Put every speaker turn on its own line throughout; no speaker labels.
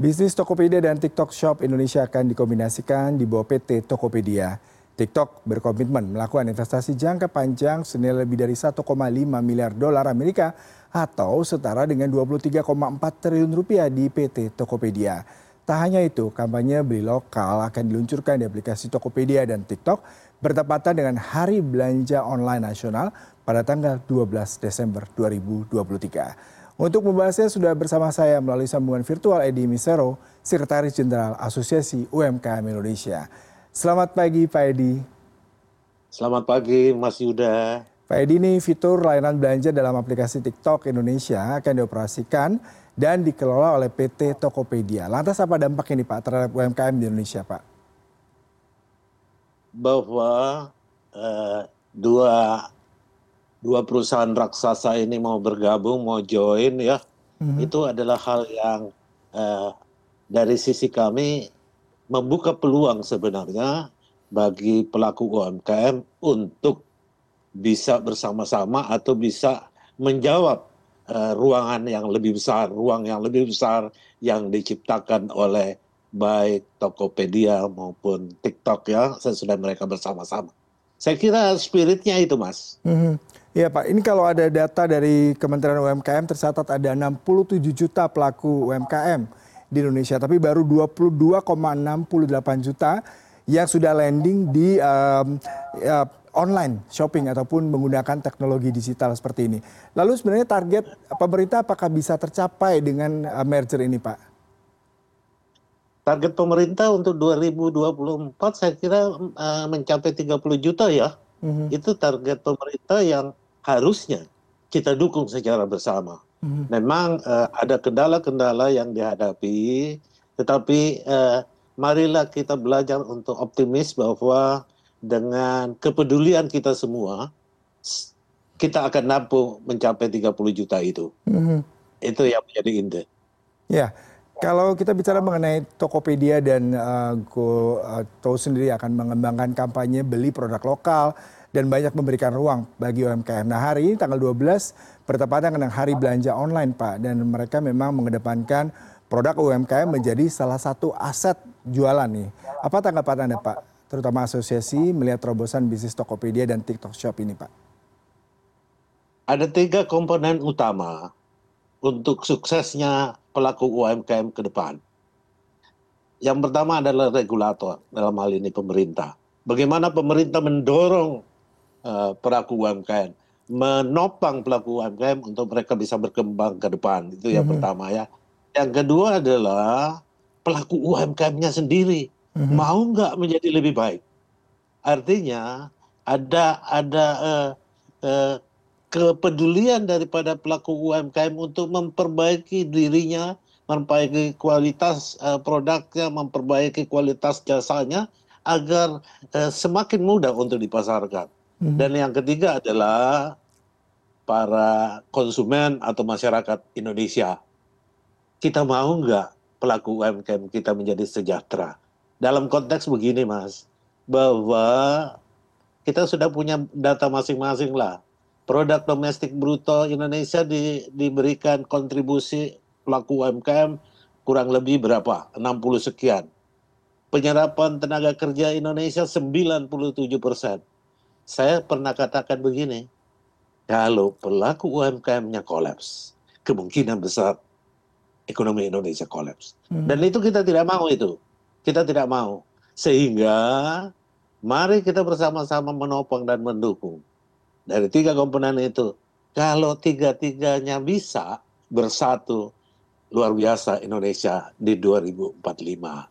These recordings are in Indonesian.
Bisnis Tokopedia dan TikTok Shop Indonesia akan dikombinasikan di bawah PT Tokopedia. TikTok berkomitmen melakukan investasi jangka panjang senilai lebih dari 1,5 miliar dolar Amerika atau setara dengan 23,4 triliun rupiah di PT Tokopedia. Tak hanya itu, kampanye beli lokal akan diluncurkan di aplikasi Tokopedia dan TikTok bertepatan dengan Hari Belanja Online Nasional pada tanggal 12 Desember 2023. Untuk membahasnya sudah bersama saya melalui sambungan virtual Edi Misero, Sekretaris Jenderal Asosiasi UMKM Indonesia. Selamat pagi Pak Edi.
Selamat pagi Mas Yuda.
Pak Edi ini fitur layanan belanja dalam aplikasi TikTok Indonesia akan dioperasikan dan dikelola oleh PT Tokopedia. Lantas apa dampak ini Pak terhadap UMKM di Indonesia Pak?
Bahwa uh, dua dua perusahaan raksasa ini mau bergabung, mau join ya, hmm. itu adalah hal yang uh, dari sisi kami membuka peluang sebenarnya bagi pelaku UMKM untuk bisa bersama-sama atau bisa menjawab uh, ruangan yang lebih besar, ruang yang lebih besar yang diciptakan oleh baik Tokopedia maupun TikTok ya, sesudah mereka bersama-sama. Saya kira spiritnya itu, Mas.
-hmm. Iya Pak, ini kalau ada data dari Kementerian UMKM tercatat ada 67 juta pelaku UMKM di Indonesia, tapi baru 22,68 juta yang sudah landing di um, uh, online shopping ataupun menggunakan teknologi digital seperti ini. Lalu sebenarnya target pemerintah apakah bisa tercapai dengan uh, merger ini Pak?
Target pemerintah untuk 2024 saya kira uh, mencapai 30 juta ya. Mm -hmm. Itu target pemerintah yang harusnya kita dukung secara bersama. Hmm. Memang uh, ada kendala-kendala yang dihadapi, tetapi uh, marilah kita belajar untuk optimis bahwa dengan kepedulian kita semua, kita akan mampu mencapai 30 juta itu. Hmm. Itu yang menjadi inti.
Ya, kalau kita bicara mengenai Tokopedia dan uh, Go uh, sendiri akan mengembangkan kampanye beli produk lokal, dan banyak memberikan ruang bagi UMKM. Nah hari ini tanggal 12 bertepatan dengan hari belanja online Pak dan mereka memang mengedepankan produk UMKM menjadi salah satu aset jualan nih. Apa tanggapan Anda Pak, terutama asosiasi melihat terobosan bisnis Tokopedia dan TikTok Shop ini Pak?
Ada tiga komponen utama untuk suksesnya pelaku UMKM ke depan. Yang pertama adalah regulator, dalam hal ini pemerintah. Bagaimana pemerintah mendorong pelaku UMKM, menopang pelaku UMKM untuk mereka bisa berkembang ke depan. Itu yang mm -hmm. pertama ya. Yang kedua adalah pelaku UMKM-nya sendiri mm -hmm. mau nggak menjadi lebih baik. Artinya ada ada uh, uh, kepedulian daripada pelaku UMKM untuk memperbaiki dirinya, memperbaiki kualitas uh, produknya, memperbaiki kualitas jasanya agar uh, semakin mudah untuk dipasarkan. Hmm. Dan yang ketiga adalah para konsumen atau masyarakat Indonesia. Kita mau nggak pelaku UMKM kita menjadi sejahtera? Dalam konteks begini, Mas, bahwa kita sudah punya data masing-masing lah. Produk domestik bruto Indonesia di, diberikan kontribusi pelaku UMKM kurang lebih berapa? 60 sekian. Penyerapan tenaga kerja Indonesia 97 persen saya pernah katakan begini, kalau pelaku UMKM-nya kolaps, kemungkinan besar ekonomi Indonesia kolaps. Hmm. Dan itu kita tidak mau itu. Kita tidak mau. Sehingga mari kita bersama-sama menopang dan mendukung. Dari tiga komponen itu, kalau tiga-tiganya bisa bersatu, luar biasa Indonesia di 2045.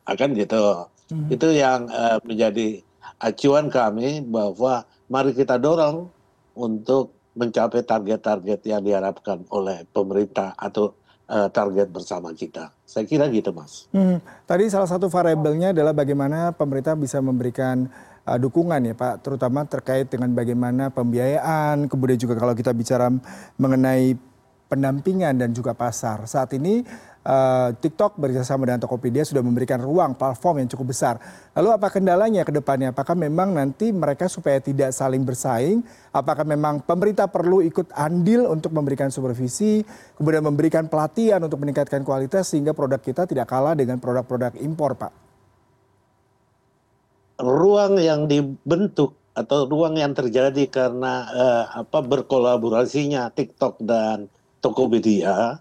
Akan gitu. Hmm. Itu yang uh, menjadi acuan kami bahwa mari kita dorong untuk mencapai target-target yang diharapkan oleh pemerintah atau uh, target bersama kita. Saya kira gitu, Mas.
Hmm, tadi salah satu variabelnya adalah bagaimana pemerintah bisa memberikan uh, dukungan ya, Pak, terutama terkait dengan bagaimana pembiayaan, kemudian juga kalau kita bicara mengenai pendampingan dan juga pasar. Saat ini uh, TikTok bekerjasama dengan Tokopedia sudah memberikan ruang platform yang cukup besar. Lalu apa kendalanya ke depannya? Apakah memang nanti mereka supaya tidak saling bersaing? Apakah memang pemerintah perlu ikut andil untuk memberikan supervisi, kemudian memberikan pelatihan untuk meningkatkan kualitas sehingga produk kita tidak kalah dengan produk-produk impor, Pak?
Ruang yang dibentuk atau ruang yang terjadi karena uh, apa berkolaborasinya TikTok dan Tokopedia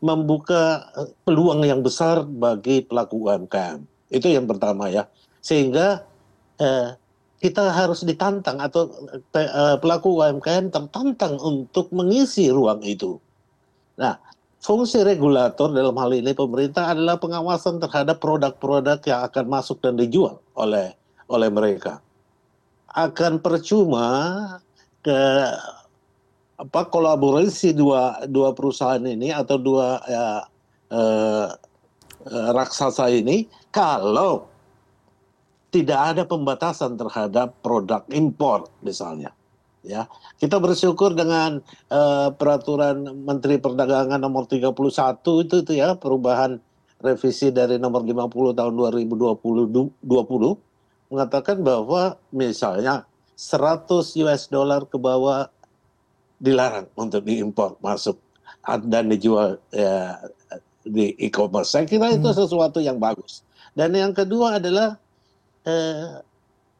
membuka eh, peluang yang besar bagi pelaku UMKM. Itu yang pertama ya. Sehingga eh, kita harus ditantang atau eh, pelaku UMKM tertantang untuk mengisi ruang itu. Nah, fungsi regulator dalam hal ini pemerintah adalah pengawasan terhadap produk-produk yang akan masuk dan dijual oleh oleh mereka. Akan percuma ke apa kolaborasi dua dua perusahaan ini atau dua ya, eh, eh, raksasa ini kalau tidak ada pembatasan terhadap produk impor misalnya ya. Kita bersyukur dengan eh, peraturan Menteri Perdagangan nomor 31 itu itu ya perubahan revisi dari nomor 50 tahun 2020 20 mengatakan bahwa misalnya 100 US dollar ke bawah dilarang untuk diimpor masuk dan dijual ya, di e-commerce. Saya kira itu hmm. sesuatu yang bagus. Dan yang kedua adalah eh,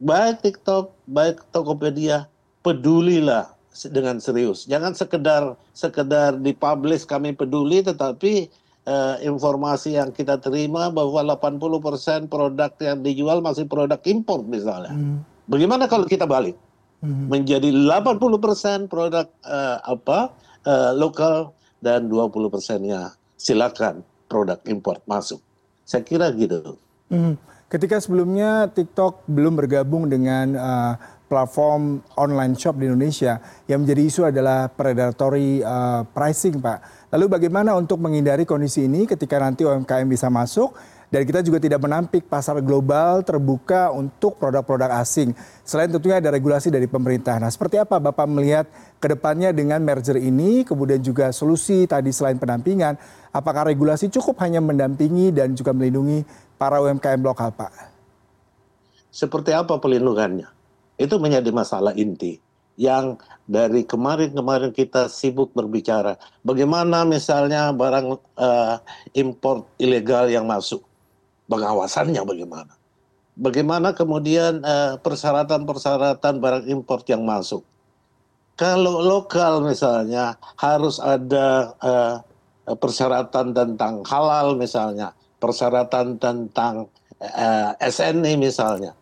baik TikTok, baik Tokopedia, pedulilah dengan serius. Jangan sekedar sekedar dipublish kami peduli, tetapi eh, informasi yang kita terima bahwa 80% produk yang dijual masih produk impor misalnya. Hmm. Bagaimana kalau kita balik? Hmm. menjadi 80% produk uh, apa uh, lokal dan 20 persennya silakan produk impor masuk. Saya kira gitu.
Hmm. Ketika sebelumnya TikTok belum bergabung dengan uh, platform online shop di Indonesia, yang menjadi isu adalah predatory uh, pricing, Pak. Lalu bagaimana untuk menghindari kondisi ini ketika nanti UMKM bisa masuk? dan kita juga tidak menampik pasar global terbuka untuk produk-produk asing. Selain tentunya ada regulasi dari pemerintah. Nah, seperti apa Bapak melihat ke depannya dengan merger ini, kemudian juga solusi tadi selain pendampingan, apakah regulasi cukup hanya mendampingi dan juga melindungi para UMKM lokal, Pak?
Seperti apa pelindungannya? Itu menjadi masalah inti yang dari kemarin-kemarin kita sibuk berbicara bagaimana misalnya barang uh, impor ilegal yang masuk pengawasannya bagaimana. Bagaimana kemudian uh, persyaratan-persyaratan barang impor yang masuk. Kalau lokal misalnya harus ada uh, persyaratan tentang halal misalnya, persyaratan tentang uh, SNI misalnya,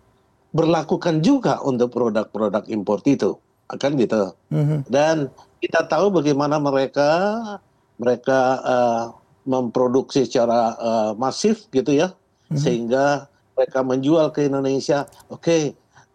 berlakukan juga untuk produk-produk impor itu, akan gitu. Mm-hmm. Dan kita tahu bagaimana mereka mereka uh, memproduksi secara uh, masif gitu ya, hmm. sehingga mereka menjual ke Indonesia oke okay,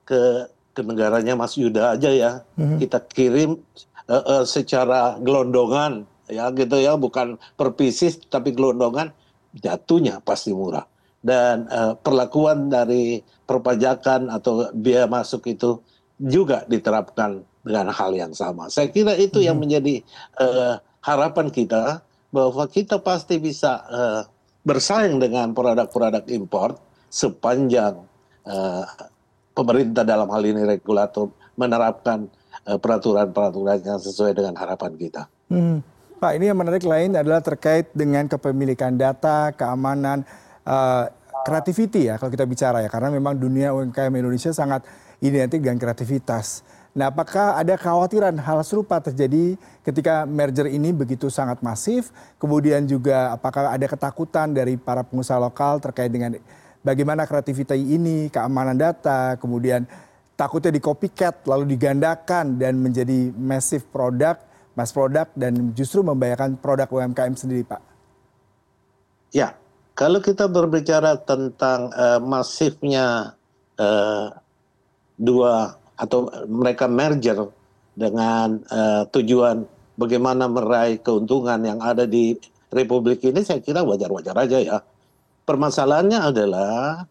ke ke negaranya Mas Yuda aja ya hmm. kita kirim uh, uh, secara gelondongan ya gitu ya bukan per pieces tapi gelondongan jatuhnya pasti murah dan uh, perlakuan dari perpajakan atau biaya masuk itu juga diterapkan dengan hal yang sama. Saya kira itu hmm. yang menjadi uh, harapan kita bahwa kita pasti bisa uh, bersaing dengan produk-produk impor sepanjang uh, pemerintah dalam hal ini regulator menerapkan uh, peraturan-peraturan yang sesuai dengan harapan kita. Hmm.
Pak, ini yang menarik lain adalah terkait dengan kepemilikan data, keamanan, uh, creativity ya kalau kita bicara ya, karena memang dunia UMKM Indonesia sangat identik dengan kreativitas. Nah, apakah ada kekhawatiran hal serupa terjadi ketika merger ini begitu sangat masif? Kemudian juga apakah ada ketakutan dari para pengusaha lokal terkait dengan bagaimana kreativitas ini, keamanan data, kemudian takutnya di copycat lalu digandakan dan menjadi massive produk, mass product dan justru membahayakan produk UMKM sendiri, Pak?
Ya, kalau kita berbicara tentang uh, masifnya uh, dua atau mereka merger dengan uh, tujuan bagaimana meraih keuntungan yang ada di republik ini saya kira wajar-wajar aja ya. Permasalahannya adalah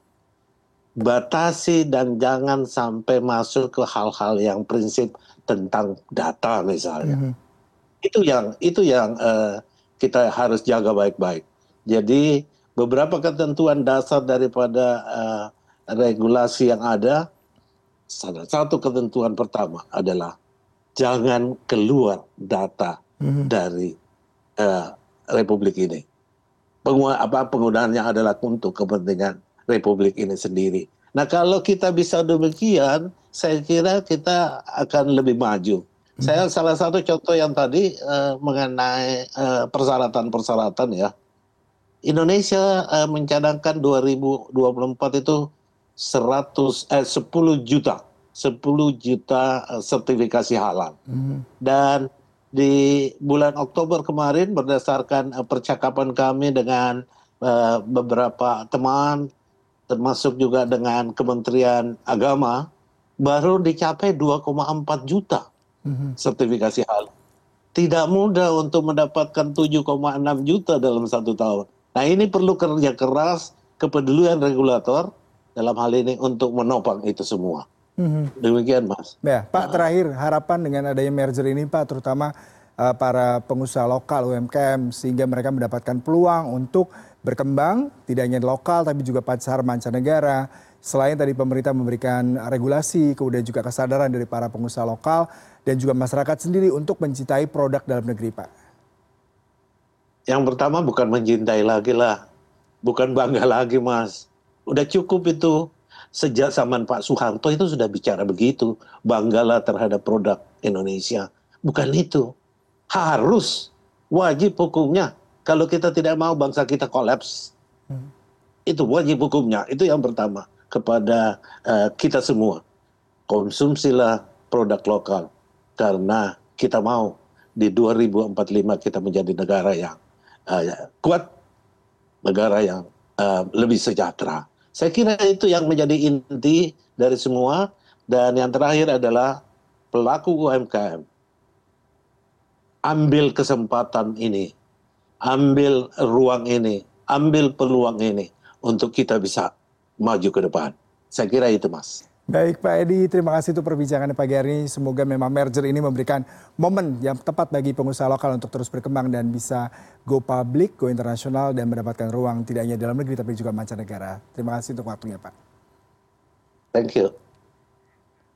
batasi dan jangan sampai masuk ke hal-hal yang prinsip tentang data misalnya. Mm -hmm. itu yang itu yang uh, kita harus jaga baik-baik. Jadi beberapa ketentuan dasar daripada uh, regulasi yang ada, salah satu ketentuan pertama adalah jangan keluar data mm-hmm. dari uh, Republik ini. Pengu apa penggunaannya adalah untuk kepentingan Republik ini sendiri. Nah kalau kita bisa demikian, saya kira kita akan lebih maju. Hmm. Saya salah satu contoh yang tadi uh, mengenai uh, persyaratan-persyaratan ya. Indonesia uh, mencadangkan 2024 itu 100 eh 10 juta 10 juta sertifikasi halal. Hmm. Dan di bulan Oktober kemarin berdasarkan uh, percakapan kami dengan uh, beberapa teman termasuk juga dengan Kementerian Agama baru dicapai 2,4 juta hmm. sertifikasi halal. Tidak mudah untuk mendapatkan 7,6 juta dalam satu tahun. Nah ini perlu kerja keras, kepedulian regulator dalam hal ini untuk menopang itu semua. Hmm. Demikian, Mas.
Ya, Pak, nah. terakhir harapan dengan adanya merger ini, Pak, terutama uh, para pengusaha lokal UMKM sehingga mereka mendapatkan peluang untuk berkembang tidak hanya lokal tapi juga pasar mancanegara. Selain tadi pemerintah memberikan regulasi, kemudian juga kesadaran dari para pengusaha lokal dan juga masyarakat sendiri untuk mencintai produk dalam negeri, Pak.
Yang pertama bukan mencintai lagi lah, bukan bangga lagi, Mas. Udah cukup itu sejak zaman Pak Soeharto itu sudah bicara begitu. Banggalah terhadap produk Indonesia. Bukan itu. Harus wajib hukumnya. Kalau kita tidak mau bangsa kita kolaps. Hmm. Itu wajib hukumnya. Itu yang pertama. Kepada uh, kita semua. Konsumsilah produk lokal. Karena kita mau di 2045 kita menjadi negara yang kuat. Negara yang uh, lebih sejahtera saya kira itu yang menjadi inti dari semua. Dan yang terakhir adalah pelaku UMKM. Ambil kesempatan ini, ambil ruang ini, ambil peluang ini untuk kita bisa maju ke depan. Saya kira itu, Mas.
Baik Pak Edi, terima kasih untuk perbincangan pagi hari ini. Semoga memang merger ini memberikan momen yang tepat bagi pengusaha lokal untuk terus berkembang dan bisa go public, go internasional dan mendapatkan ruang tidak hanya dalam negeri tapi juga mancanegara. Terima kasih untuk waktunya Pak.
Thank you.